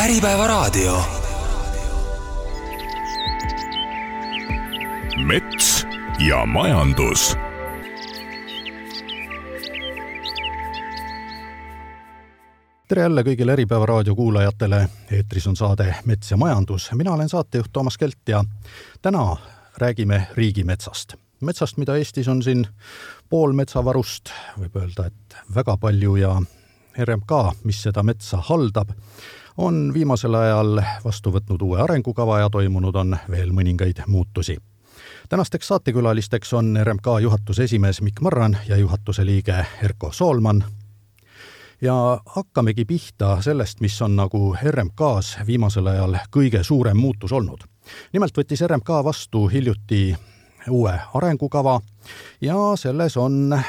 Äripäevaraadio. mets ja majandus tere jälle kõigile Äripäeva raadio kuulajatele, eetris on saade Mets ja majandus, mina olen saatejuht Toomas Kelt ja täna räägime riigimetsast. metsast, mida Eestis on siin pool metsavarust, võib öelda, et väga palju ja RMK, mis seda metsa haldab, on viimasel ajal vastu võtnud uue arengukava ja toimunud on veel mõningaid muutusi. tänasteks saatekülalisteks on RMK juhatuse esimees Mikk Marran ja juhatuse liige Erko Soolman ja hakkamegi pihta sellest, mis on nagu RMK-s viimasel ajal kõige suurem muutus olnud. nimelt võttis RMK vastu hiljuti uue arengukava ja selles on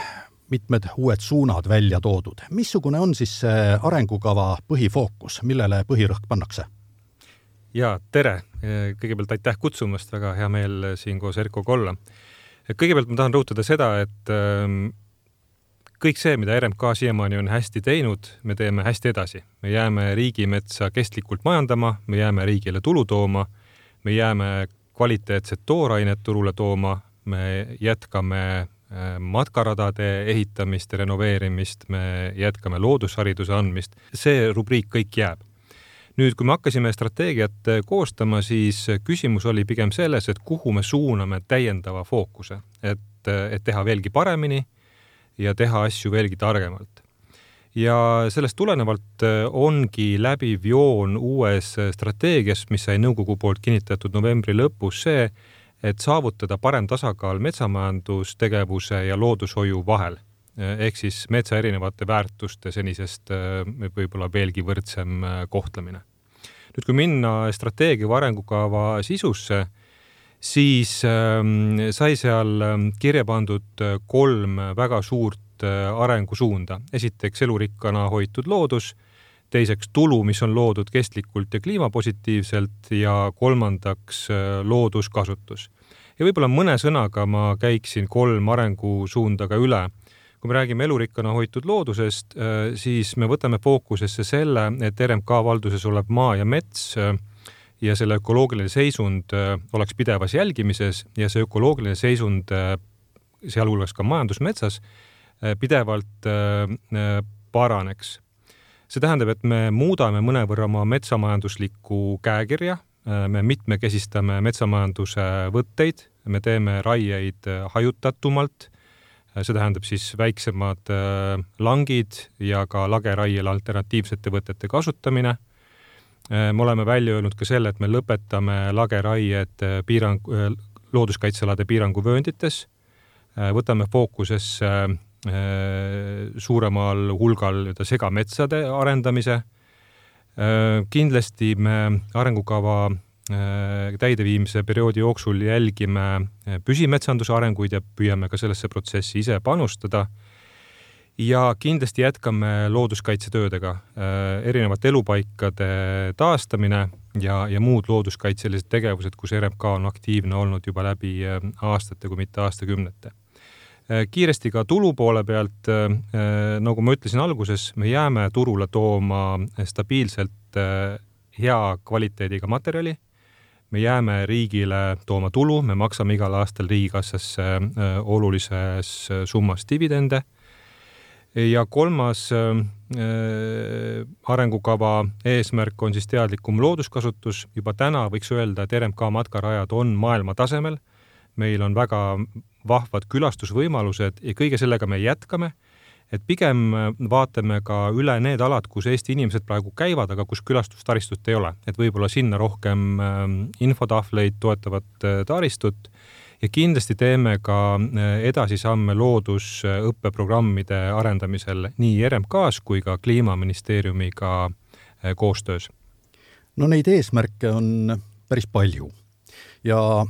mitmed uued suunad välja toodud. missugune on siis see arengukava põhifookus, millele põhirõhk pannakse? ja tere, kõigepealt aitäh kutsumast, väga hea meel siin koos Erkoga olla. kõigepealt ma tahan rõhutada seda, et ähm, kõik see, mida RMK siiamaani on hästi teinud, me teeme hästi edasi. me jääme riigimetsa kestlikult majandama, me jääme riigile tulu tooma, me jääme kvaliteetset toorainet turule tooma, me jätkame matkaradade ehitamist ja renoveerimist, me jätkame loodushariduse andmist, see rubriik kõik jääb. nüüd, kui me hakkasime strateegiat äh, koostama, siis küsimus oli pigem selles, et kuhu me suuname täiendava fookuse, et, äh, et teha veelgi paremini ja teha asju veelgi targemalt. ja sellest tulenevalt ongi läbiv joon uues strateegias, mis sai nõukogu poolt kinnitatud novembri lõpus, see, et saavutada parem tasakaal metsamajandustegevuse ja loodushoiu vahel ehk siis metsa erinevate väärtuste senisest äh, võib-olla veelgi võrdsem kohtlemine. nüüd, kui minna strateegia või arengukava sisusse, siis ähm, sai seal ähm, kirja pandud äh, kolm väga suurt arengusuunda. esiteks elurikkana hoitud loodus, teiseks tulu, mis on loodud kestlikult ja kliimapositiivselt ja kolmandaks äh, looduskasutus. ja võib-olla mõne sõnaga ma käiksin kolm arengusuunda ka üle. kui me räägime elurikkana hoitud loodusest, siis me võtame fookusesse selle, et RMK valduses olev maa ja mets ja selle ökoloogiline seisund äh, oleks pidevas jälgimises ja see ökoloogiline seisund, äh, sealhulgas ka majandusmetsas, äh, pidevalt paraneks. See tähendab, et me muudame mõnevõrra oma metsamajanduslikku käekirja, me mitmekesistame metsamajanduse võtteid, me teeme raieid hajutatumalt, see tähendab siis väiksemad langid ja ka lageraiele alternatiivsete võtete kasutamine. Äh, me oleme välja öelnud ka selle, et me lõpetame lageraied äh, piirang, äh, looduskaitsealade piiranguvööndites, võtame fookusesse suuremal hulgal nii-öelda segametsade arendamise. kindlasti me arengukava täideviimise perioodi jooksul jälgime püsimetsanduse arenguid ja püüame ka sellesse protsessi ise panustada ja kindlasti jätkame looduskaitsetöödega, äh, erinevate elupaikade taastamine ja, ja muud looduskaitselised tegevused, kus RMK on aktiivne olnud juba läbi äh, aastate, kui mitte aastakümnete. Äh, kiiresti ka tulu poole pealt, nagu ma ütlesin alguses, me jääme turule tooma stabiilselt hea kvaliteediga materjali me jääme riigile tooma tulu, me maksame igal aastal riigikassasse olulises summas dividende ja kolmas äh, äh, arengukava eesmärk on siis teadlikum looduskasutus. juba täna võiks öelda, et RMK matkarajad on maailma tasemel. meil on väga vahvad külastusvõimalused ja kõige sellega me jätkame. et pigem äh, vaatame ka üle need alad, kus Eesti inimesed praegu käivad, aga kus külastustaristut ei ole, et võib-olla sinna rohkem äh, infotahvleid, toetavat äh, taristut ja kindlasti teeme ka edasisamme loodusõppeprogrammide arendamisel nii RMK-s kui ka Kliimaministeeriumiga koostöös. no neid eesmärke on päris palju ja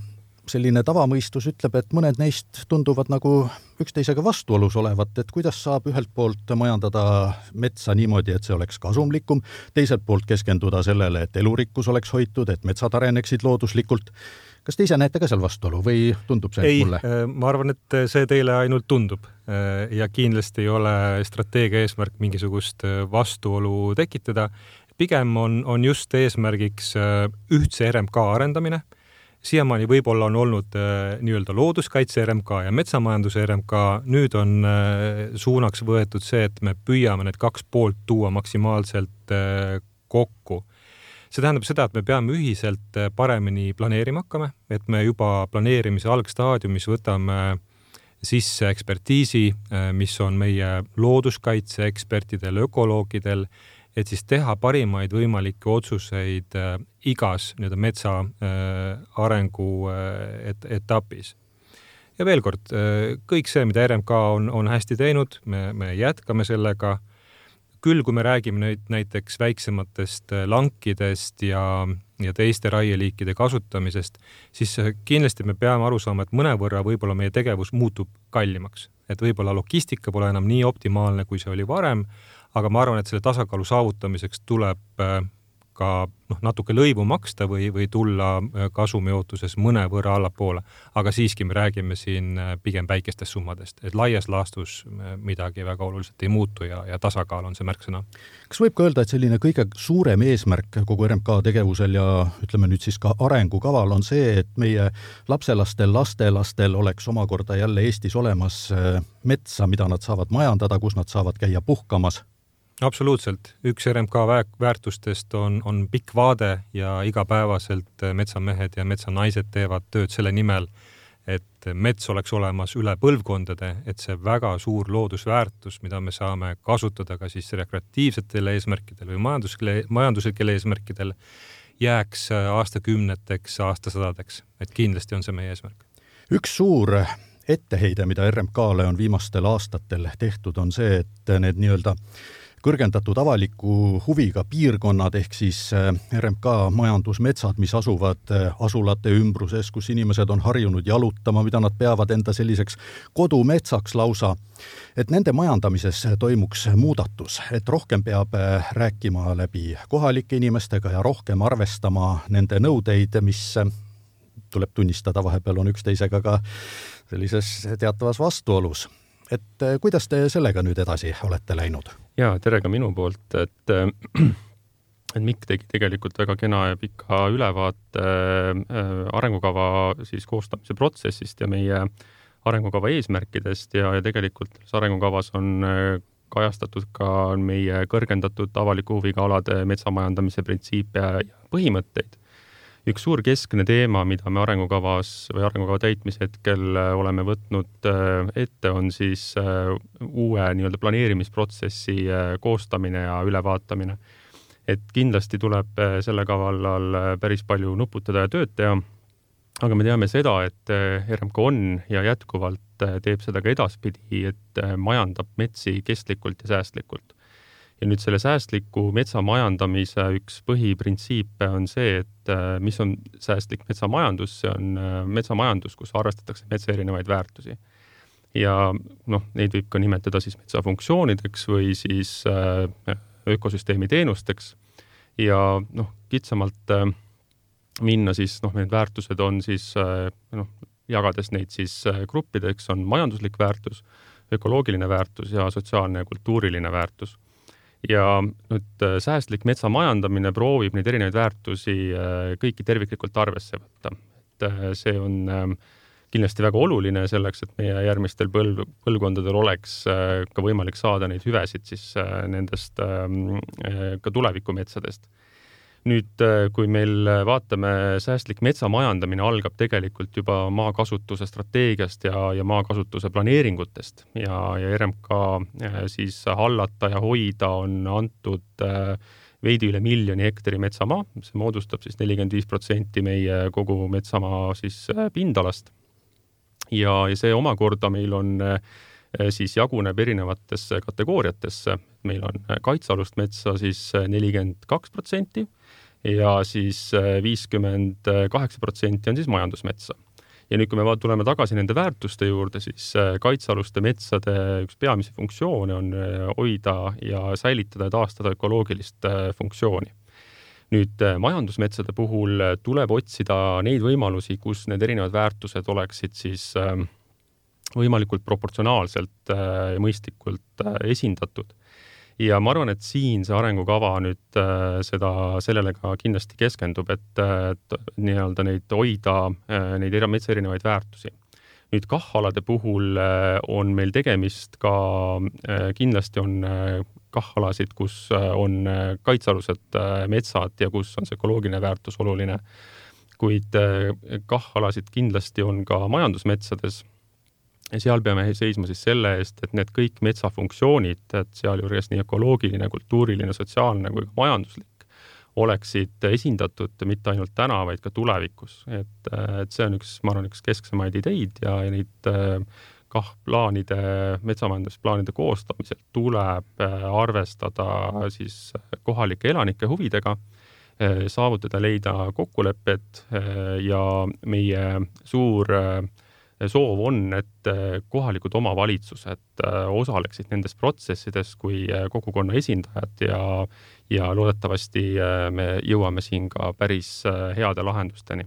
selline tavamõistus ütleb, et mõned neist tunduvad nagu üksteisega vastuolus olevat, et kuidas saab ühelt poolt majandada metsa niimoodi, et see oleks kasumlikum, teiselt poolt keskenduda sellele, et elurikkus oleks hoitud, et metsad areneksid looduslikult kas te ise näete ka seal vastuolu või tundub see ei, mulle? Äh, ma arvan, et see teile ainult tundub äh, ja kindlasti ei ole strateegia eesmärk mingisugust äh, vastuolu tekitada. pigem on, on just eesmärgiks ühtse RMK arendamine siiamaani võib-olla on olnud äh, nii-öelda looduskaitse RMK ja metsamajanduse RMK, nüüd on äh, suunaks võetud see, et me püüame need kaks poolt tuua maksimaalselt äh, kokku. see tähendab seda, et me peame ühiselt äh, paremini planeerima hakkama, et me juba planeerimise algstaadiumis võtame sisse ekspertiisi, äh, mis on meie looduskaitseekspertidel, ökoloogidel et siis teha parimaid võimalikke otsuseid äh, igas nii-öelda metsa äh, arengu äh, et, etapis. ja veel kord, kõik see, mida RMK on, on hästi teinud, me, me jätkame sellega. küll, kui me räägime nüüd näiteks väiksematest lankidest ja, ja teiste raieliikide kasutamisest, siis kindlasti me peame aru saama, et mõnevõrra võib-olla meie tegevus muutub kallimaks, et võib-olla logistika pole enam nii optimaalne, kui see oli varem aga ma arvan, et selle tasakaalu saavutamiseks tuleb äh, ka noh, natuke lõivu maksta või, või tulla äh, kasumi ootuses mõnevõrra allapoole. aga siiski me räägime siin äh, pigem väikestest summadest, et laias laastus midagi väga oluliselt ei muutu ja, ja tasakaal on see märksõna. kas võib ka öelda, et selline kõige suurem eesmärk kogu RMK tegevusel ja ütleme nüüd siis ka arengukaval on see, et meie lapselastel, lastelastel oleks omakorda jälle Eestis olemas metsa, mida nad saavad majandada, kus nad saavad käia puhkamas absoluutselt, üks RMK väärtustest on, on pikk vaade ja igapäevaselt metsamehed ja metsanaised teevad tööd selle nimel, et mets oleks olemas üle põlvkondade, et see väga suur loodusväärtus, mida me saame kasutada ka siis rekreatiivsetel eesmärkidel või majanduslikele, majanduslikel eesmärkidel, jääks aastakümneteks, aastasadadeks, et kindlasti on see meie eesmärk. üks suur etteheide, mida RMK-le on viimastel aastatel tehtud, on see, et need nii-öelda kõrgendatud avaliku huviga piirkonnad ehk siis äh, RMK majandusmetsad, mis asuvad äh, asulate ümbruses, kus inimesed on harjunud jalutama, mida nad peavad enda selliseks kodumetsaks lausa, et nende majandamises toimuks muudatus, et rohkem peab äh, rääkima läbi kohalike inimestega ja rohkem arvestama nende nõudeid, mis tuleb tunnistada, vahepeal on üksteisega ka sellises teatavas vastuolus et kuidas te sellega nüüd edasi olete läinud? Ja tere ka minu poolt, et äh, et Mikk tegi tegelikult väga kena ja pika ülevaate äh, arengukava siis koostamise protsessist ja meie arengukava eesmärkidest ja, ja tegelikult selles arengukavas on äh, kajastatud ka meie kõrgendatud avaliku huviga alade metsamajandamise printsiipe ja põhimõtteid üks suur keskne teema, mida me arengukavas või arengukava täitmise hetkel äh, oleme võtnud äh, ette, on siis äh, uue nii-öelda planeerimisprotsessi koostamine ja ülevaatamine. et kindlasti tuleb selle kavallal päris palju nuputada ja tööd teha. aga me teame seda, et RMK on ja jätkuvalt teeb seda ka edaspidi, et majandab metsi kestlikult ja säästlikult ja nüüd selle säästliku metsamajandamise üks põhiprintsiipe on see, et äh, mis on säästlik metsamajandus, see on äh, metsamajandus, kus arvestatakse metsa erinevaid väärtusi. ja noh, neid võib ka nimetada siis metsafunktsioonideks või siis äh, ökosüsteemi teenusteks ja noh, kitsamalt minna siis noh, need väärtused on siis noh, jagades neid siis gruppideks, on majanduslik väärtus, ökoloogiline väärtus ja sotsiaalne ja kultuuriline väärtus ja nüüd äh, säästlik metsamajandamine proovib neid erinevaid väärtusi äh, kõiki terviklikult arvesse võtta. et äh, see on ähm, kindlasti väga oluline selleks, et meie järgmistel põlv, põlvkondadel oleks ka võimalik saada neid hüvesid siis nendest ähm, ka tulevikumetsadest nüüd, äh, kui meil äh, vaatame, säästlik metsamajandamine algab tegelikult juba maakasutuse strateegiast ja, ja maakasutuse planeeringutest ja, ja RMK äh, siis hallata ja hoida on antud veidi üle miljoni hektari metsamaa, see moodustab siis nelikümmend viis protsenti meie kogu metsamaa siis pindalast. ja, ja see omakorda meil on siis jaguneb erinevatesse kategooriatesse, meil on kaitsealust metsa siis nelikümmend kaks protsenti ja siis äh, viiskümmend kaheksa protsenti on siis majandusmetsa. ja nüüd, kui me tuleme tagasi nende väärtuste juurde, siis äh, kaitsealuste metsade üks peamisi funktsioone on äh, hoida ja säilitada ja taastada ökoloogilist funktsiooni nüüd majandusmetsade puhul tuleb otsida neid võimalusi, kus need erinevad väärtused oleksid siis võimalikult proportsionaalselt ja mõistlikult esindatud ja ma arvan, et siin see arengukava nüüd äh, seda, sellele ka kindlasti keskendub, et, et nii-öelda neid hoida, äh, neid metsa erinevaid väärtusi. nüüd KAH-alade puhul äh, on meil tegemist ka, kindlasti on KAH-alasid, kus on kaitsealused metsad ja kus on see ökoloogiline väärtus oluline. kuid KAH-alasid kindlasti on ka majandusmetsades ja seal peame seisma siis selle eest, et need kõik metsafunktsioonid, et sealjuures nii ökoloogiline, kultuuriline, sotsiaalne kui ka majanduslik, oleksid esindatud mitte ainult täna, vaid ka tulevikus. et, et see on üks, ma arvan, üks kesksemaid ideid ja, ja neid kah plaanide, metsamajandusplaanide koostamisel tuleb arvestada siis kohalike elanike huvidega, saavutada, leida kokkulepped ja meie suur äh, soov on, et äh, kohalikud omavalitsused äh, osaleksid nendes protsessides kui äh, kogukonna esindajad ja, ja loodetavasti me jõuame siin ka päris heade lahendusteni.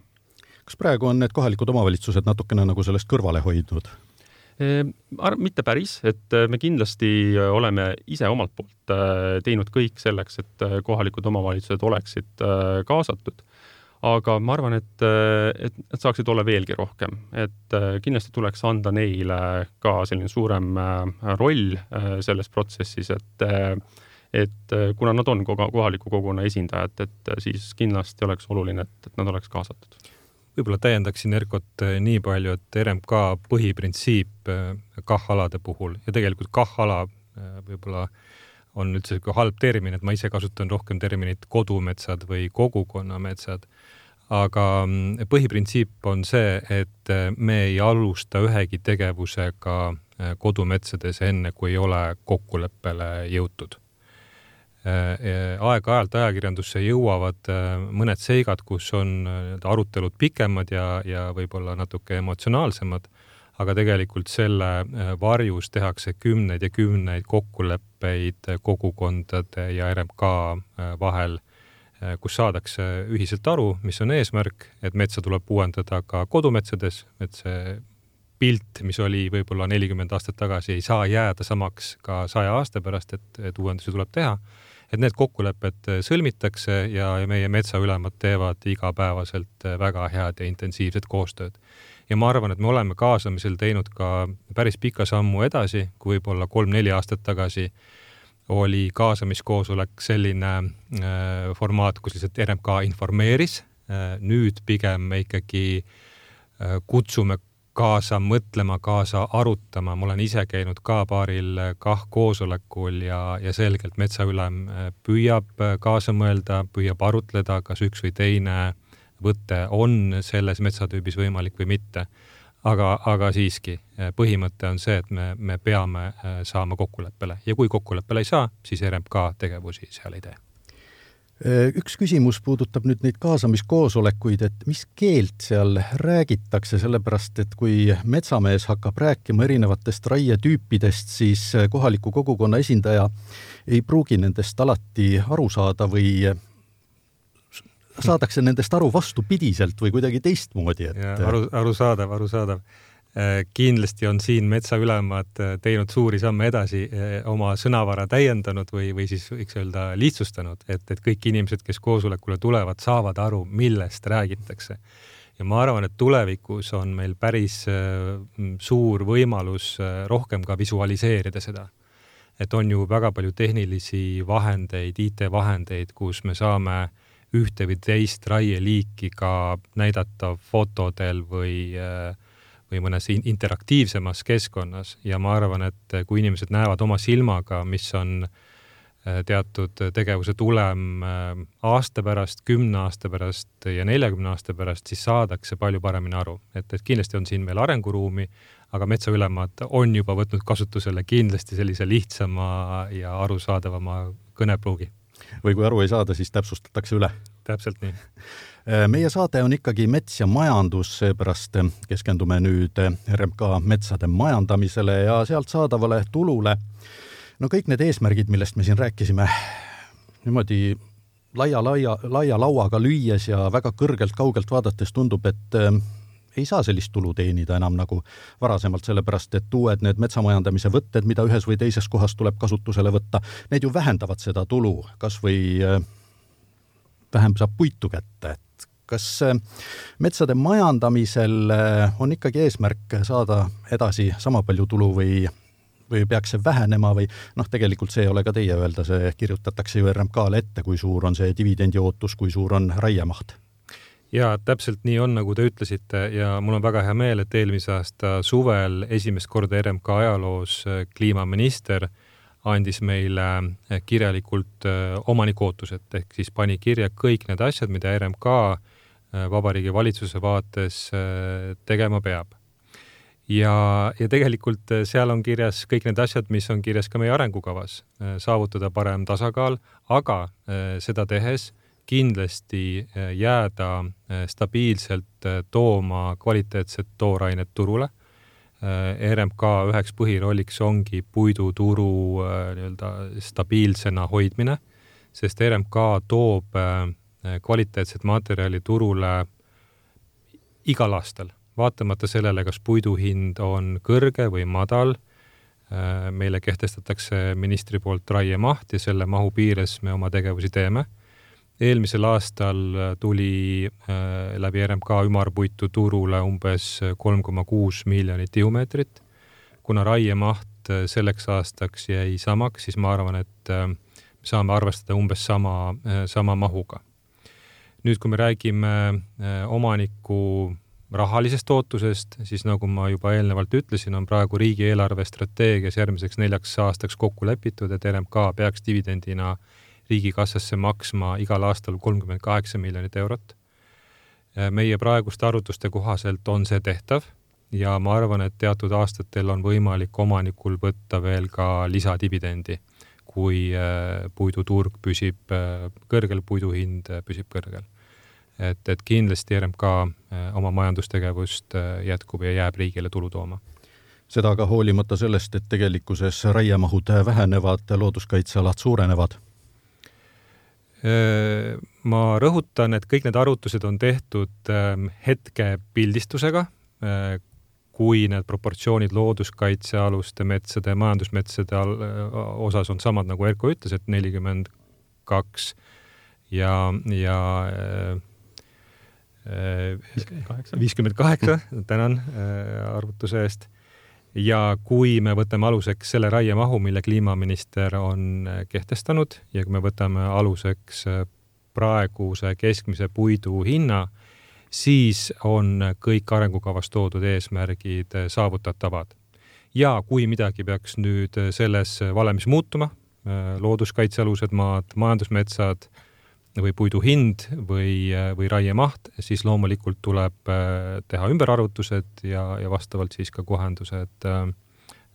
kas praegu on need kohalikud omavalitsused natukene nagu sellest kõrvale hoidnud? mitte päris, et me kindlasti oleme ise omalt poolt teinud kõik selleks, et kohalikud omavalitsused oleksid kaasatud aga ma arvan, et, et nad saaksid olla veelgi rohkem, et äh, kindlasti tuleks anda neile ka selline suurem äh, roll äh, selles protsessis, et et kuna nad on kohaliku kogukonna esindajad, et siis kindlasti oleks oluline, et, et nad oleks kaasatud. võib-olla täiendaksin Erkot nii palju, et RMK põhiprintsiip KAH-alade puhul ja tegelikult KAH-ala võib-olla on üldse niisugune halb termin, et ma ise kasutan rohkem terminit kodumetsad või kogukonnametsad aga mm, põhiprintsiip on see, et äh, me ei alusta ühegi tegevusega äh, kodumetsades enne, kui ei ole kokkuleppele jõutud. Äh, aeg-ajalt ajakirjandusse jõuavad mõned seigad, kus on arutelud pikemad ja, ja võib-olla natuke emotsionaalsemad, aga tegelikult selle varjus tehakse kümneid ja kümneid kokkuleppeid kogukondade ja RMK vahel kus saadakse ühiselt aru, mis on eesmärk, et metsa tuleb uuendada ka kodumetsades, et see pilt, mis oli võib-olla nelikümmend aastat tagasi, ei saa jääda samaks ka saja aasta pärast, et, et uuendusi tuleb teha. et need kokkulepped sõlmitakse ja, ja meie metsaülemad teevad igapäevaselt väga head ja intensiivset koostööd. ja ma arvan, et me oleme kaasamisel teinud ka päris pika sammu edasi, kui võib-olla kolm-neli aastat tagasi oli kaasamiskoosolek selline äh, formaat, kus lihtsalt RMK informeeris äh,. nüüd pigem me ikkagi äh, kutsume kaasa mõtlema, kaasa arutama, ma olen ise käinud ka paaril äh, kah koosolekul ja, ja selgelt metsaülem püüab kaasa mõelda, püüab arutleda, kas üks või teine võte on selles metsatüübis võimalik või mitte aga, aga siiski eh, põhimõte on see, et me, me peame eh, saama kokkuleppele. Ja kui kokkuleppele ei saa, siis RMK tegevusi seal ei tee. Eh, üks küsimus puudutab nüüd neid kaasamiskoosolekuid, et mis keelt seal räägitakse, sellepärast et kui metsamees hakkab rääkima erinevatest raietüüpidest, siis kohaliku kogukonna esindaja ei pruugi nendest alati aru saada või saadakse nendest aru vastupidiselt või kuidagi teistmoodi, et. aru, arusaadav, arusaadav. Äh, kindlasti on siin metsaülemad äh, teinud suuri samme edasi, äh, oma sõnavara täiendanud või, või siis võiks öelda lihtsustanud, et, et kõik inimesed, kes koosolekule tulevad, saavad aru, millest räägitakse. ja ma arvan, et tulevikus on meil päris suur võimalus rohkem ka visualiseerida seda et on ju väga palju tehnilisi vahendeid, IT-vahendeid, kus me saame äh, ühte või teist raieliiki ka näidata fotodel või, või mõnes interaktiivsemas keskkonnas. Ja ma arvan, et kui inimesed näevad oma silmaga, mis on äh, teatud tegevuse tulem äh, aasta pärast, kümne aasta pärast ja neljakümne aasta pärast, siis saadakse palju paremini aru, et, et kindlasti on siin veel arenguruumi, aga metsaülemad on juba võtnud kasutusele kindlasti sellise lihtsama ja arusaadavama kõnepruugi või kui aru ei saada, siis täpsustatakse üle. täpselt nii. Äh, meie saade on ikkagi Mets ja majandus, seepärast keskendume nüüd RMK metsade majandamisele ja sealt saadavale tulule. no kõik need eesmärgid, millest me siin rääkisime, niimoodi laia, laia, laia lauaga lüües ja väga kõrgelt kaugelt vaadates tundub, et äh, ei saa sellist tulu teenida enam nagu varasemalt, sellepärast et uued need metsamajandamise võtted, mida ühes või teises kohas tuleb kasutusele võtta, need ju vähendavad seda tulu, kas või äh, vähem saab puitu kätte, et kas äh, metsade majandamisel äh, on ikkagi eesmärk saada edasi sama palju tulu või või peaks see vähenema või noh, tegelikult see ei ole ka teie öelda, see kirjutatakse ju RMK-le ette, kui suur on see dividendi ootus, kui suur on raiemaht ja täpselt nii on, nagu te ütlesite ja mul on väga hea meel, et eelmise aasta suvel esimest korda RMK ajaloos äh, kliimaminister andis meile äh, kirjalikult äh, omaniku ootused ehk siis pani kirja kõik need asjad, mida RMK Vabariigi Valitsuse vaates tegema peab. ja, ja tegelikult seal on kirjas kõik need asjad, mis on kirjas ka meie arengukavas, saavutada parem tasakaal, aga seda tehes kindlasti äh, jääda äh, stabiilselt äh, tooma kvaliteetset toorainet turule. RMK üheks põhirolliks ongi puiduturu nii-öelda stabiilsena hoidmine, sest RMK toob kvaliteetset materjali turule igal aastal, vaatamata sellele, kas puidu hind on kõrge või madal meile kehtestatakse ministri poolt raiemaht ja selle mahu piires me oma tegevusi teeme eelmisel aastal äh, tuli äh, läbi RMK ümarpuitu turule umbes kolm koma kuus miljonit tihumeetrit. kuna raiemaht äh, selleks aastaks jäi samaks, siis ma arvan, et me saame arvestada umbes sama, sama mahuga. nüüd, kui me räägime omaniku rahalisest ootusest, siis nagu ma juba eelnevalt ütlesin, on praegu riigi eelarvestrateegias järgmiseks neljaks aastaks kokku lepitud, et RMK peaks dividendina äh, riigikassasse maksma igal aastal kolmkümmend kaheksa miljonit eurot. meie praeguste arvutuste kohaselt on see tehtav ja ma arvan, et teatud aastatel on võimalik omanikul võtta veel ka lisadividendi, kui äh, puiduturg püsib äh, kõrgel, puidu hind äh, püsib kõrgel. et, et kindlasti RMK oma majandustegevust jätkub ja jääb riigile tulu tooma seda ka hoolimata sellest, et tegelikkuses raiemahud vähenevad, looduskaitsealad suurenevad Äh, ma rõhutan, et kõik need arvutused on tehtud ähm, hetkepildistusega, äh, kui need proportsioonid looduskaitsealuste metsade ja majandusmetsade äh, osas on samad, nagu Erko ütles, et nelikümmend kaks ja, ja viiskümmend kaheksa, tänan arvutuse eest ja kui me võtame aluseks selle raiemahu, mille kliimaminister on äh, kehtestanud ja kui me võtame aluseks äh, praeguse keskmise puidu hinna, siis on kõik arengukavas toodud eesmärgid äh, saavutatavad. ja kui midagi peaks nüüd selles valemis muutuma, looduskaitsealused maad, majandusmetsad või puidu hind või, või raiemaht, siis loomulikult tuleb äh, teha ümberarvutused ja, ja vastavalt siis ka kohendused äh,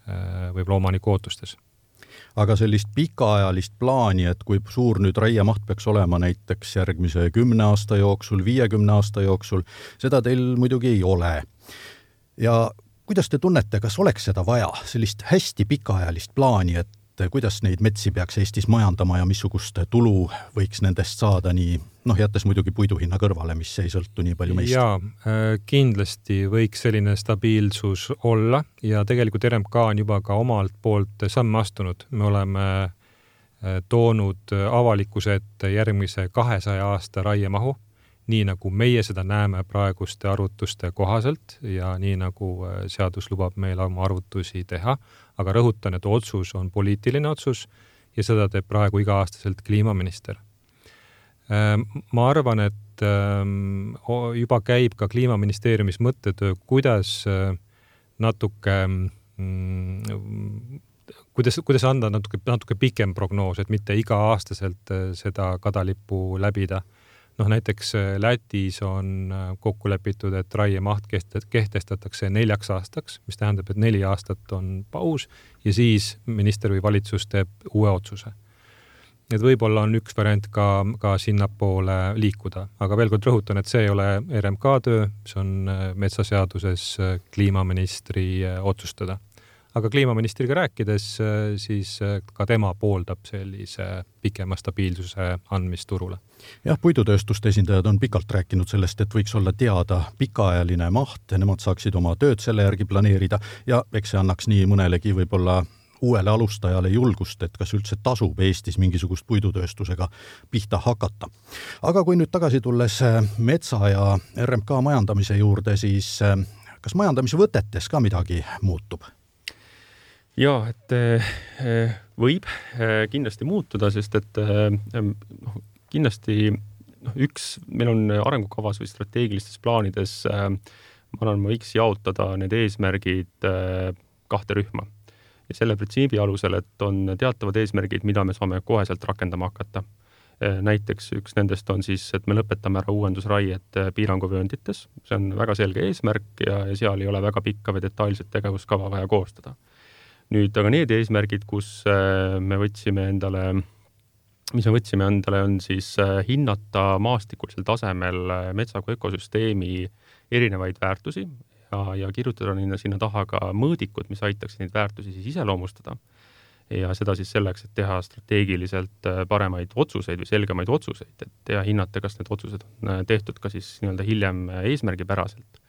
äh, võib-olla omaniku ootustes aga sellist pikaajalist plaani, et kui suur nüüd raiemaht peaks olema näiteks järgmise kümne aasta jooksul, viiekümne aasta jooksul, seda teil muidugi ei ole. ja kuidas te tunnete, kas oleks seda vaja, sellist hästi pikaajalist plaani, et et kuidas neid metsi peaks Eestis majandama ja missugust tulu võiks nendest saada, nii noh, jättes muidugi puidu hinna kõrvale, mis ei sõltu nii palju meist. jaa, äh, kindlasti võiks selline stabiilsus olla ja tegelikult RMK on juba ka omalt poolt samme astunud, me oleme äh, toonud avalikkuse ette järgmise kahesaja aasta raiemahu nii nagu meie seda näeme praeguste arvutuste kohaselt ja nii nagu äh, seadus lubab meil oma arvutusi teha, aga rõhutan, et otsus on poliitiline otsus ja seda teeb praegu iga-aastaselt kliimaminister. Ähm, ma arvan, et ähm, juba käib ka kliimaministeeriumis mõttetöö, kuidas äh, natuke mm, kuidas, kuidas anda natuke, natuke pikem prognoos, et mitte iga-aastaselt äh, seda kadalippu läbida noh, näiteks äh, Lätis on äh, kokku lepitud, et raiemaht kehtestatakse neljaks aastaks, mis tähendab, et neli aastat on paus ja siis minister või valitsus teeb uue otsuse. et võib-olla on üks variant ka, ka sinnapoole liikuda, aga veel kord rõhutan, et see ei ole RMK töö, see on äh, metsaseaduses kliimaministri otsustada. Aga kliimaministriga rääkides, siis ka tema pooldab sellise pikema stabiilsuse andmist turule. jah, puidutööstuste esindajad on pikalt rääkinud sellest, et võiks olla teada pikaajaline maht, nemad saaksid oma tööd selle järgi planeerida ja eks see annaks nii mõnelegi võib-olla uuele alustajale julgust, et kas üldse tasub Eestis mingisugust puidutööstusega pihta hakata. aga kui nüüd tagasi tulles äh, metsa ja RMK majandamise juurde, siis äh, kas majandamisvõtetes ka midagi muutub? Ja et äh, võib kindlasti muutuda, sest et noh, kindlasti noh, üks, meil on arengukavas või strateegilistes plaanides, ma arvan, ma võiks jaotada need eesmärgid kahte rühma ja selle printsiibi alusel, et on teatavad eesmärgid, mida me saame koheselt rakendama hakata. Näiteks üks nendest on siis, et me lõpetame ära uuendusraied äh, piiranguvööndites, see on väga selge eesmärk ja, ja seal ei ole väga pikka või detailset tegevuskava vaja koostada. Nüüd aga need eesmärgid, kus äh, me võtsime endale mis me võtsime endale, on siis hinnata maastikulisel tasemel metsa kui ökosüsteemi erinevaid väärtusi, ja, ja kirjutada sinna, sinna taha ka mõõdikud, mis aitaksid neid väärtusi siis iseloomustada. ja seda siis selleks, et teha strateegiliselt äh, paremaid otsuseid või selgemaid otsuseid, et ja hinnata, kas need otsused on äh, tehtud ka siis nii-öelda hiljem äh, eesmärgipäraselt.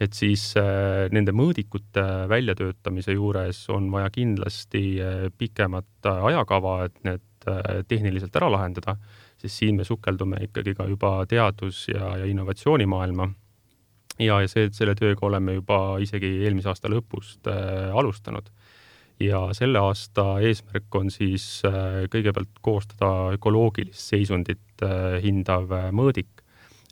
Et siis äh, nende mõõdikute väljatöötamise juures on vaja kindlasti pikemat ajakava, et need äh, tehniliselt ära lahendada, siis siin me sukeldume ikkagi ka juba teadus- ja, ja innovatsioonimaailma ja, ja see, selle tööga oleme juba isegi eelmise aasta lõpust äh, alustanud. ja selle aasta eesmärk on siis äh, kõigepealt koostada ökoloogilist seisundit äh, hindav äh, mõõdik.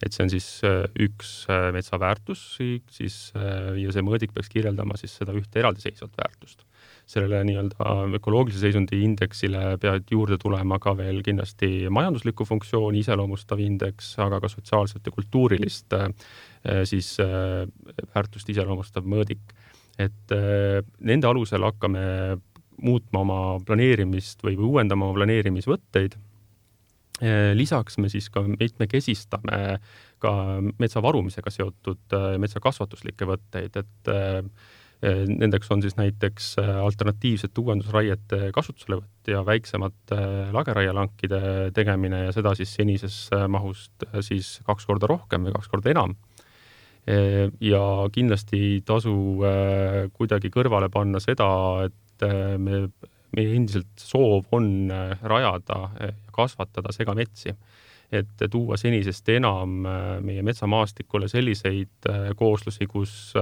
Et see on siis äh, üks äh, metsa väärtus, siis äh, ja see mõõdik peaks kirjeldama siis seda ühte eraldiseisvat väärtust sellele nii-öelda ökoloogilise seisundi indeksile peavad juurde tulema ka veel kindlasti majanduslikku funktsiooni iseloomustav indeks, aga ka sotsiaalset ja kultuurilist siis väärtust iseloomustav mõõdik. et nende alusel hakkame muutma oma planeerimist või uuendama oma planeerimisvõtteid lisaks me siis ka mitmekesistame ka metsa varumisega seotud metsakasvatuslikke võtteid, et Eh, nendeks on siis näiteks eh, alternatiivsete uuendusraiete kasutuselevõtt ja väiksemate eh, lageraielankide tegemine ja seda siis senisest mahust siis kaks korda rohkem või kaks korda enam. ja kindlasti ei tasu kuidagi kõrvale panna seda, et me, meie endiselt soov on rajada ja kasvatada segametsi et tuua senisest enam meie metsamaastikule selliseid kooslusi, kus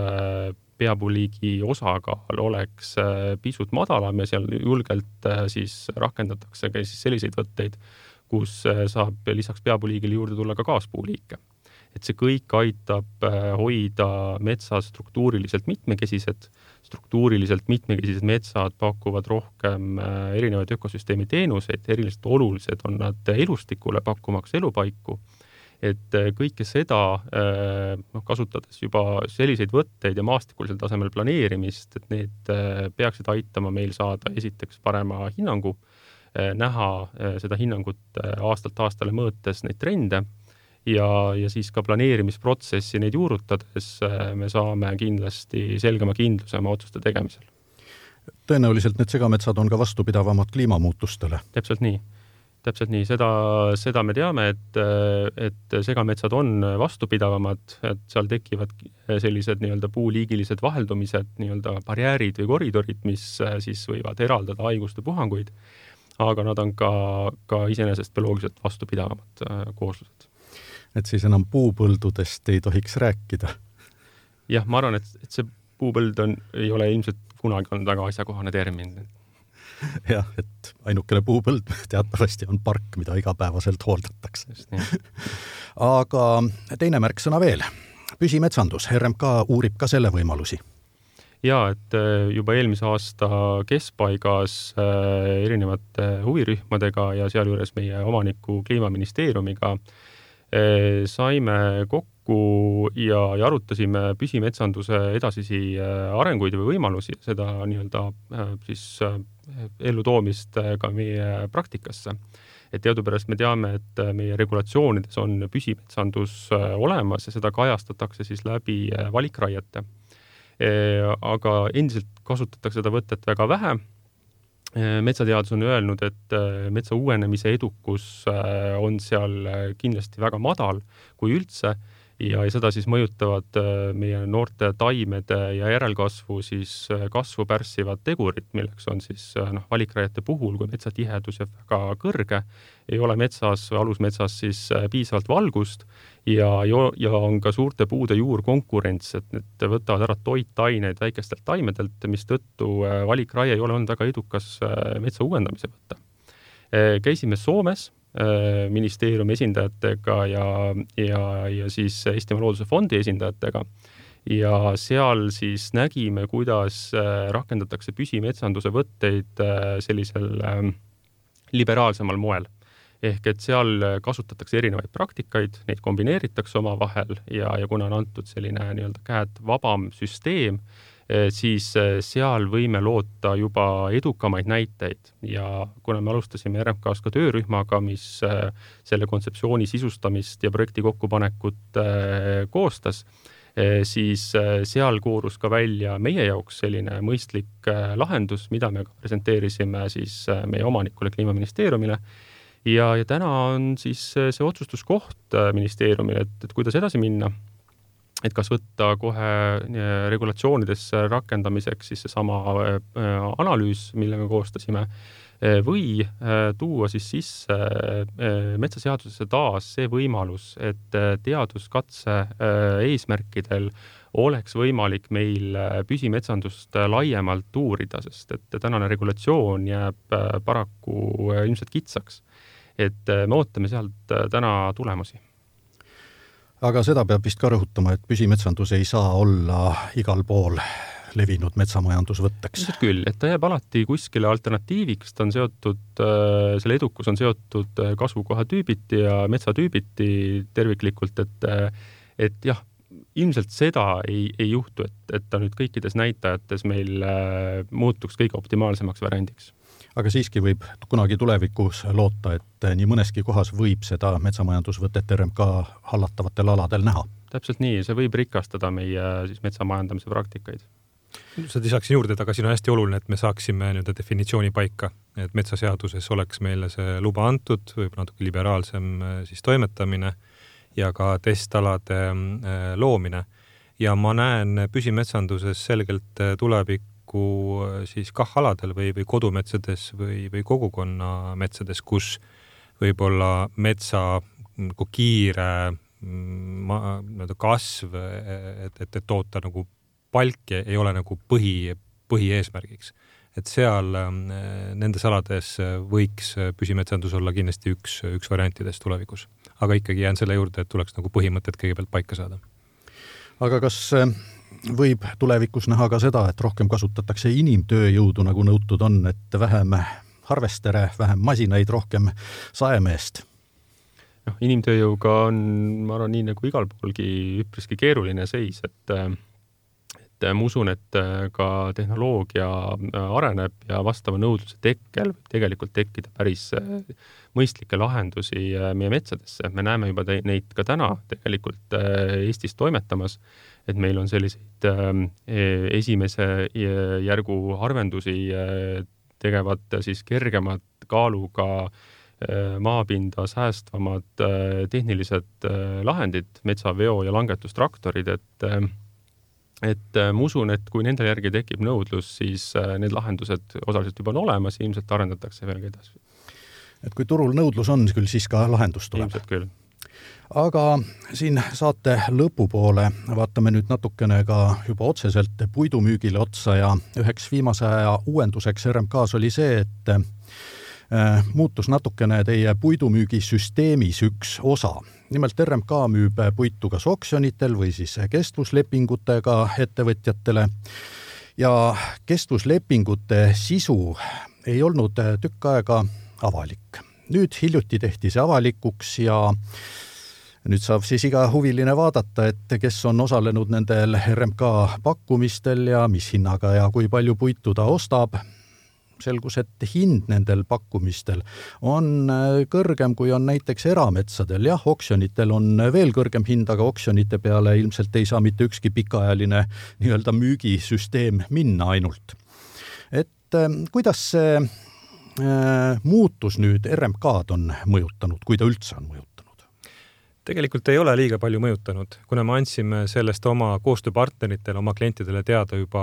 peapuuliigi osakaal oleks äh, pisut madalam ja seal julgelt äh, siis rakendatakse ka siis selliseid võtteid, kus äh, saab lisaks peapuuliigile juurde tulla ka kaaspuuliike. Et see kõik aitab hoida metsa struktuuriliselt mitmekesised, struktuuriliselt mitmekesised metsad pakuvad rohkem erinevaid ökosüsteemi teenuseid, eriliselt olulised on nad elustikule, pakkumaks elupaiku. Et äh, kõike seda äh, noh, kasutades juba selliseid võtteid ja maastikulisel tasemel planeerimist, et need äh, peaksid aitama meil saada esiteks parema hinnangu, näha seda hinnangut aastalt aastale mõõtes, neid trende ja, ja siis ka planeerimisprotsessi neid juurutades me saame kindlasti selgema kindluse oma otsuste tegemisel. tõenäoliselt need segametsad on ka vastupidavamad kliimamuutustele? täpselt nii täpselt nii, seda, seda me teame, et, et segametsad on vastupidavamad, et seal tekivad sellised nii-öelda puuliigilised vaheldumised, nii-öelda barjäärid või koridorid, mis siis võivad eraldada haiguste puhanguid. aga nad on ka, ka iseenesest bioloogiliselt vastupidavamad äh, kooslused. Et siis enam puupõldudest ei tohiks rääkida? jah, ma arvan, et, et see puupõld on, ei ole ilmselt kunagi olnud väga asjakohane termin. Jah, et ainukene puupõld teatavasti on park, mida igapäevaselt hooldatakse. aga teine märksõna veel, püsimetsandus, RMK uurib ka selle võimalusi. Ja et äh, juba eelmise aasta keskpaigas äh, erinevate huvirühmadega ja sealjuures meie omaniku Kliimaministeeriumiga äh, saime kokku ja, ja arutasime püsimetsanduse edasisi arenguid või võimalusi, seda nii-öelda siis ellutoomist äh, ka meie praktikasse. et teadupärast me teame, et äh, meie regulatsioonides on püsimetsandus äh, olemas ja seda kajastatakse siis läbi valikraiete aga endiselt kasutatakse seda võtet väga vähe metsateadus on öelnud, et metsa uuenemise edukus on seal kindlasti väga madal, kui üldse ja, seda siis mõjutavad äh, meie noorte taimede ja järelkasvu siis äh, kasvu pärssivad tegurid, milleks on siis äh, noh, valikraiete puhul, kui metsatihedus jääb väga kõrge, ei ole metsas või alusmetsas siis piisavalt valgust ja, ja on ka suurte puude juurkonkurents, et need võtavad ära toitaineid väikestelt taimedelt, mistõttu valikraie ei ole olnud väga edukas metsa uuendamise võte. käisime Soomes Äh, ministeeriumi esindajatega ja, ja, ja siis Eestimaa Looduse Fondi esindajatega. ja seal siis nägime, kuidas äh, rakendatakse püsimetsanduse võtteid äh, sellisel ähm, liberaalsemal moel. ehk et seal kasutatakse erinevaid praktikaid, neid kombineeritakse omavahel ja, ja kuna on antud selline nii-öelda käed vabam süsteem, siis eh, seal võime loota juba edukamaid näiteid. Ja kuna me alustasime RMK-s ka töörühmaga, mis eh, selle kontseptsiooni sisustamist ja projekti kokkupanekut koostas, siis seal koorus ka välja meie jaoks selline mõistlik lahendus, mida me presenteerisime siis meie omanikule Kliimaministeeriumile. Ja, ja täna on siis see otsustuskoht ministeeriumil, et, et kuidas edasi minna et kas võtta kohe äh, regulatsioonidesse rakendamiseks siis seesama äh, analüüs, mille me koostasime, äh, või tuua siis sisse metsaseadusesse taas see võimalus, et teaduskatse eesmärkidel oleks võimalik meil püsimetsandust laiemalt uurida, sest et tänane regulatsioon jääb paraku ilmselt kitsaks. et me ootame sealt täna tulemusi aga seda peab vist ka rõhutama, et püsimetsandus ei saa olla igal pool levinud metsamajandusvõtteks. ilmselt küll, et ta jääb alati kuskile alternatiiviks, ta on seotud, äh, selle edukus on seotud äh, kasvukohatüübiti ja metsatüübiti terviklikult, et äh, et jah, ilmselt seda ei, ei juhtu, et, et ta nüüd kõikides näitajates meil muutuks kõige optimaalsemaks variandiks aga siiski võib kunagi tulevikus loota, et nii mõneski kohas võib seda metsamajandusvõtet RMK hallatavatel aladel näha. täpselt nii, see võib rikastada meie siis metsamajandamise praktikaid seda lisaksin juurde, et aga siin on hästi oluline, et me saaksime nii-öelda definitsiooni paika, et metsaseaduses oleks meile see luba antud, võib-olla natuke liberaalsem äh, siis toimetamine ja ka testalade äh, loomine. ja ma näen püsimetsanduses selgelt äh, tulevik tulevikku äh, siis KAH-aladel või, või kodumetsades või, või kogukonna metsades, kus võib-olla metsa nagu kiire mm, nii-öelda kasv, et, et, et toota nagu palki ei ole nagu põhi, põhieesmärgiks. et seal äh, nendes alades võiks püsimetsandus olla kindlasti üks, üks variantidest tulevikus. aga ikkagi jään selle juurde, et tuleks nagu põhimõtted kõigepealt paika saada. aga kas äh, võib tulevikus näha ka seda, et rohkem kasutatakse inimtööjõudu, nagu nõutud on, et vähem harvestere, vähem masinaid, rohkem saemeest? noh, inimtööjõuga on, ma arvan, nii nagu igal poolgi üpriski keeruline seis, et et ma usun, et ka tehnoloogia areneb ja vastava nõudluse tekkel võib tegelikult tekkida päris mõistlikke lahendusi meie metsadesse. me näeme juba neid ka täna tegelikult Eestis toimetamas et meil on selliseid ähm, e, esimese järgu harvendusi äh, tegevad siis kergemad kaaluga maapinda säästvamad tehnilised lahendid, metsaveo ja langetustraktorid, et et ma usun, et kui nende järgi tekib nõudlus, siis need lahendused osaliselt juba on olemas ja ilmselt arendatakse veelgi edasi. et kui turul nõudlus on, küll siis ka lahendus tuleb? ilmselt küll aga siin saate lõpupoole vaatame nüüd natukene ka juba otseselt puidumüügile otsa ja üheks viimase aja uuenduseks RMK-s oli see, et äh, muutus natukene teie puidumüügisüsteemis üks osa. nimelt RMK müüb puitu kas oksjonitel või siis kestvuslepingutega ettevõtjatele ja kestvuslepingute sisu ei olnud tükk aega avalik. Nüüd hiljuti tehti see avalikuks ja nüüd saab siis iga huviline vaadata, et kes on osalenud nendel RMK pakkumistel ja mis hinnaga ja kui palju puitu ta ostab. selgus, et hind nendel pakkumistel on kõrgem, kui on näiteks erametsadel. jah, oksjonitel on veel kõrgem hind, aga oksjonite peale ilmselt ei saa mitte ükski pikaajaline nii-öelda müügisüsteem minna ainult. et kuidas see muutus nüüd RMK-d on mõjutanud, kui ta üldse on mõjutanud? tegelikult ei ole liiga palju mõjutanud, kuna me andsime sellest oma koostööpartneritele, oma klientidele teada juba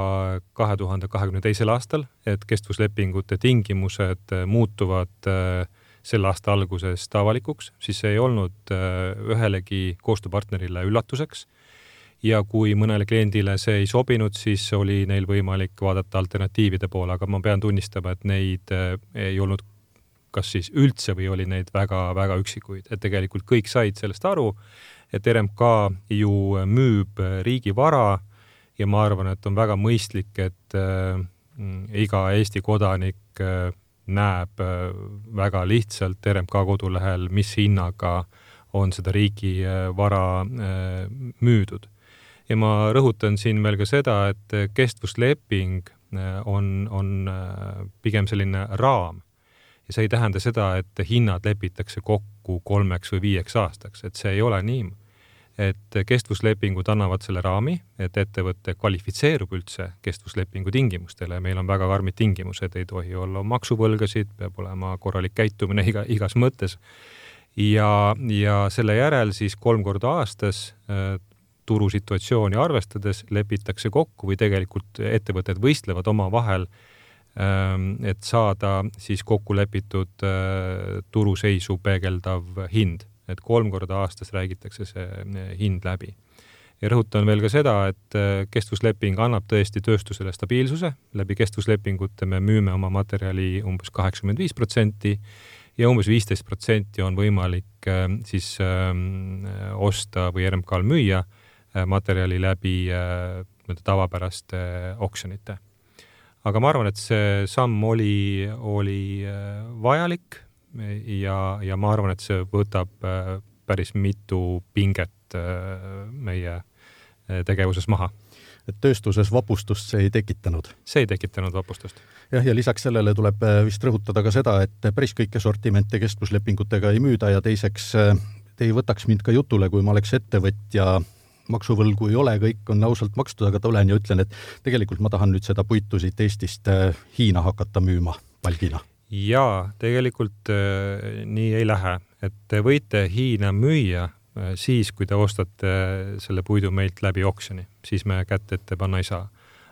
kahe tuhande kahekümne teisel aastal, et kestvuslepingute tingimused muutuvad äh, selle aasta algusest avalikuks, siis see ei olnud äh, ühelegi koostööpartnerile üllatuseks. Ja kui mõnele kliendile see ei sobinud, siis oli neil võimalik vaadata alternatiivide poole, aga ma pean tunnistama, et neid äh, ei olnud kas siis üldse või oli neid väga-väga üksikuid, et tegelikult kõik said sellest aru, et RMK ju müüb riigivara ja ma arvan, et on väga mõistlik, et äh, iga Eesti kodanik näeb väga lihtsalt RMK kodulehel, mis hinnaga on seda riigivara äh, müüdud. Ja ma rõhutan siin veel ka seda, et kestvusleping äh, on, on äh, pigem selline raam ja see ei tähenda seda, et hinnad lepitakse kokku kolmeks või viieks aastaks, et see ei ole nii. et kestvuslepingud annavad selle raami, et ettevõte kvalifitseerub üldse kestvuslepingu tingimustele, meil on väga karmid tingimused, ei tohi olla maksuvõlgasid, peab olema korralik käitumine iga, igas mõttes. ja, ja selle järel siis kolm korda aastas äh, turusituatsiooni arvestades lepitakse kokku või tegelikult ettevõtted võistlevad omavahel äh, Ähm, et saada siis kokku lepitud äh, turuseisu peegeldav hind, et kolm korda aastas räägitakse see äh, hind läbi. ja rõhutan veel ka seda, et äh, kestvusleping annab tõesti tööstusele stabiilsuse, läbi kestvuslepingute me müüme oma materjali umbes kaheksakümmend viis protsenti ja umbes viisteist protsenti on võimalik siis ähm, osta või RMK-l müüa materjali läbi nii-öelda tavapäraste oksjonite aga ma arvan, et see samm oli, oli äh, vajalik ja, ja ma arvan, et see võtab äh, päris mitu pinget äh, meie tegevuses maha et tööstuses vapustust see ei tekitanud? see ei tekitanud vapustust. jah, ja lisaks sellele tuleb vist rõhutada ka seda, et päris kõiki sortimente kestvuslepingutega ei müüda ja teiseks te ei võtaks mind ka jutule, kui ma oleks ettevõtja maksuvõlgu ei ole, kõik on ausalt makstud, aga tulen ja ütlen, et tegelikult ma tahan nüüd seda puitu siit Eestist äh, Hiina hakata müüma palgina. jaa, tegelikult äh, nii ei lähe, et te võite Hiina müüa äh, siis, kui te ostate selle puidu meilt läbi oksjoni, siis me kätte ette panna ei saa.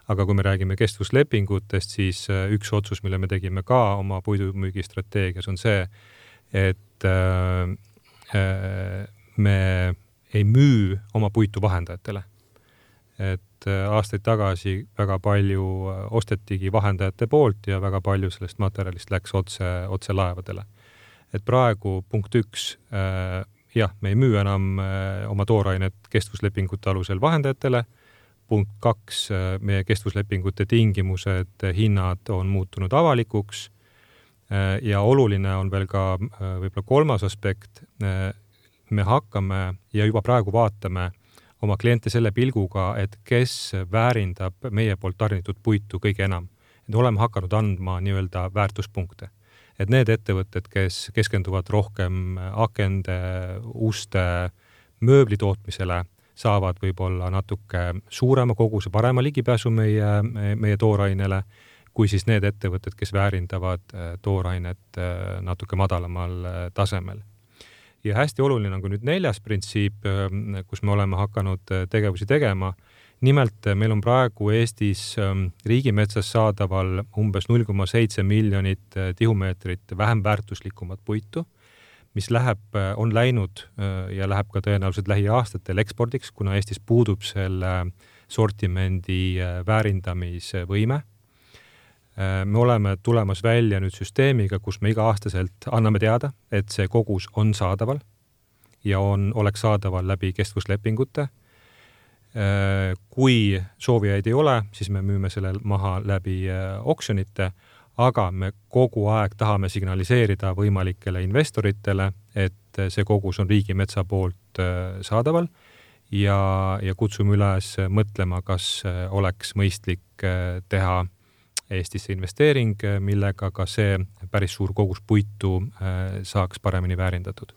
aga kui me räägime kestvuslepingutest, siis üks otsus, mille me tegime ka oma puidumüügistrateegias, on see, et me ei müü oma puitu vahendajatele. et äh, aastaid tagasi väga palju äh, ostetigi vahendajate poolt ja väga palju sellest materjalist läks otse, otse laevadele. et praegu punkt üks äh,, jah, me ei müü enam äh, oma toorainet kestvuslepingute alusel vahendajatele, punkt kaks, äh, meie kestvuslepingute tingimused, hinnad on muutunud avalikuks ja oluline on veel ka võib-olla kolmas aspekt, me hakkame ja juba praegu vaatame oma kliente selle pilguga, et kes väärindab meie poolt tarnitud puitu kõige enam. et oleme hakanud andma nii-öelda väärtuspunkte. et need ettevõtted, kes keskenduvad rohkem akende, uste, mööbli tootmisele, saavad võib-olla natuke suurema koguse, parema ligipääsu meie, meie toorainele, kui siis need ettevõtted, kes väärindavad toorainet natuke madalamal tasemel ja hästi oluline on ka nüüd neljas printsiip, ähm, kus me oleme hakanud äh, tegevusi tegema. nimelt äh, meil on praegu Eestis ähm, riigimetsas saadaval umbes null koma seitse miljonit äh, tihumeetrit vähem väärtuslikumat puitu, mis läheb, on läinud ja läheb ka tõenäoliselt lähiaastatel ekspordiks, kuna Eestis puudub selle sortimendi väärindamisvõime Äh, me oleme tulemas välja nüüd süsteemiga, kus me iga-aastaselt anname teada, et see kogus on saadaval ja on, oleks saadaval läbi kestvuslepingute. Äh, kui soovijaid ei ole, siis me müüme selle maha läbi äh, oksjonite, aga me kogu aeg tahame signaliseerida võimalikele investoritele, et see kogus on Riigimetsa poolt saadaval ja, ja kutsume üles mõtlema, kas oleks mõistlik teha Eestisse investeering, millega ka see päris suur kogus puitu saaks paremini väärindatud.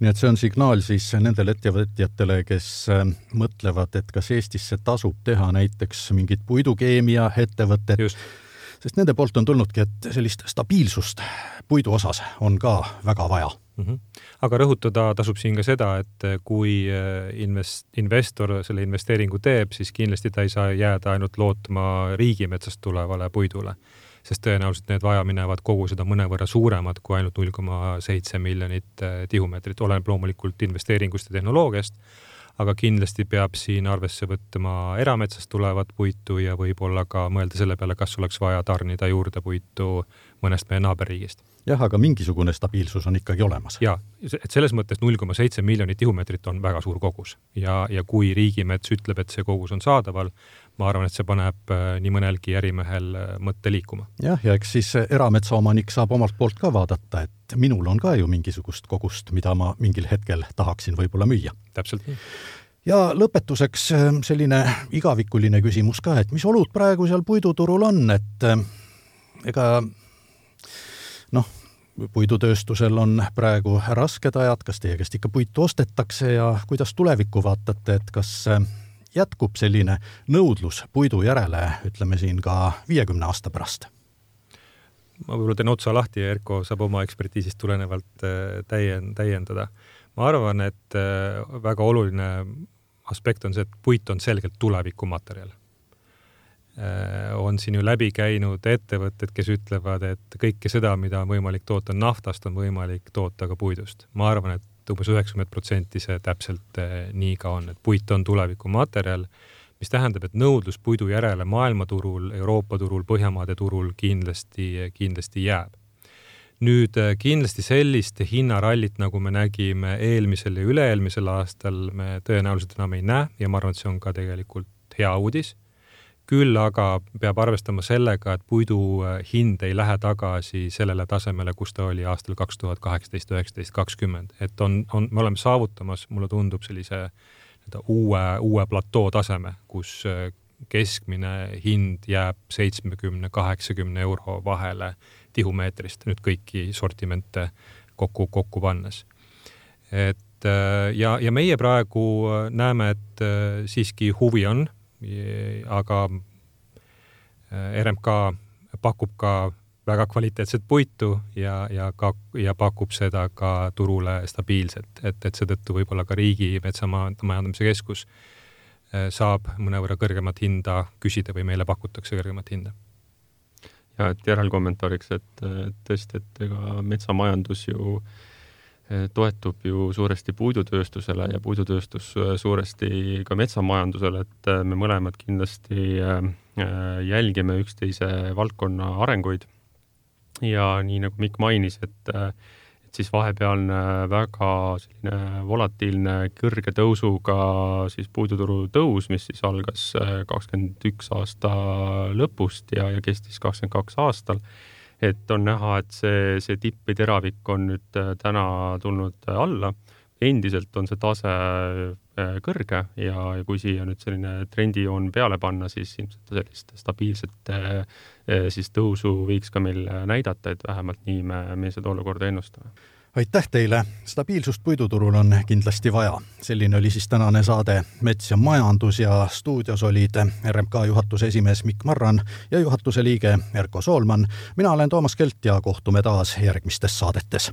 Nii et see on signaal siis nendele ettevõtjatele, kes äh, mõtlevad, et kas Eestisse tasub teha näiteks mingit puidukeemia ettevõtet, sest nende poolt on tulnudki, et sellist stabiilsust puidu osas on ka väga vaja mm. -hmm. aga rõhutada tasub siin ka seda, et kui äh, invest-, investor selle investeeringu teeb, siis kindlasti ta ei saa jääda ainult lootma riigimetsast tulevale puidule sest tõenäoliselt need vajaminevad kogused on mõnevõrra suuremad kui ainult null koma seitse miljonit eh, tihumeetrit, oleneb loomulikult investeeringust ja tehnoloogiast, aga kindlasti peab siin arvesse võtma erametsast tulevat puitu ja võib-olla ka mõelda selle peale, kas oleks vaja tarnida juurde puitu mõnest meie naaberriigist jah, aga mingisugune stabiilsus on ikkagi olemas. ja, et selles mõttes null koma seitse miljonit tihumeetrit on väga suur kogus ja, ja kui riigimets ütleb, et see kogus on saadaval, ma arvan, et see paneb äh, nii mõnelgi ärimehel äh, mõtte liikuma. jah, ja eks siis erametsaomanik saab omalt poolt ka vaadata, et minul on ka ju mingisugust kogust, mida ma mingil hetkel tahaksin võib-olla müüa. täpselt nii ja lõpetuseks äh, selline igavikuline küsimus ka, et mis olud praegu seal puiduturul on, et ega noh, puidutööstusel on praegu rasked ajad, kas teie käest ikka puitu ostetakse ja kuidas tulevikku vaatate, et kas jätkub selline nõudlus puidu järele, ütleme siin ka viiekümne aasta pärast? ma võib-olla teen otsa lahti ja Erko saab oma ekspertiisist tulenevalt äh, täien-, täiendada. ma arvan, et äh, väga oluline aspekt on see, et puit on selgelt tulevikumaterjal äh, on siin ju läbi käinud ettevõtted, kes ütlevad, et kõike seda, mida on võimalik toota naftast, on võimalik toota ka puidust. ma arvan, et et umbes üheksakümmend protsenti see täpselt eh, nii ka on, et puit on tulevikumaterjal, mis tähendab, et nõudlus puidu järele maailmaturul, Euroopa turul, Põhjamaade turul kindlasti, kindlasti jääb. nüüd eh, kindlasti sellist hinnarallit, nagu me nägime eelmisel ja üle-eelmisel aastal, me tõenäoliselt enam ei näe ja ma arvan, et see on ka tegelikult hea uudis küll aga peab arvestama sellega, et puidu äh, hind ei lähe tagasi sellele tasemele, kus ta oli aastal kaks tuhat kaheksateist, üheksateist, kakskümmend, et on, on, me oleme saavutamas, mulle tundub, sellise nii-öelda uue, uue platoo taseme, kus äh, keskmine hind jääb seitsmekümne, kaheksakümne euro vahele tihumeetrist, nüüd kõiki sortimente kokku, kokku pannes. et äh, ja, ja meie praegu näeme, et siiski huvi on aga äh, RMK pakub ka väga kvaliteetset puitu ja, ja ka, ja pakub seda ka turule stabiilselt, et, et seetõttu võib-olla ka Riigimetsa Majandamise Keskus äh, saab mõnevõrra kõrgemat hinda küsida või meile pakutakse kõrgemat hinda. ja et järelkommentaariks, et tõesti, et ega metsamajandus ju äh, toetub ju suuresti puidutööstusele ja puidutööstus äh, suuresti ka metsamajandusele, et äh, me mõlemad kindlasti jälgime üksteise valdkonna arenguid. ja nii nagu Mikk mainis, et, et siis vahepealne väga selline volatiilne kõrge tõusuga siis puiduturu tõus, mis siis algas kakskümmend üks aasta lõpust ja, ja kestis kakskümmend kaks aastal et on näha, et see, see tipp või teravik on nüüd äh, täna tulnud äh, alla. endiselt on see tase äh, kõrge ja, ja kui siia nüüd selline trendijoon peale panna, siis ilmselt sellist stabiilset siis tõusu võiks ka meil näidata, et vähemalt nii me, me seda olukorda ennustame aitäh teile, stabiilsust puiduturul on kindlasti vaja. selline oli siis tänane saade Mets ja majandus ja stuudios olid RMK juhatuse esimees Mikk Marran ja juhatuse liige Erko Soolman. mina olen Toomas Kelt ja kohtume taas järgmistes saadetes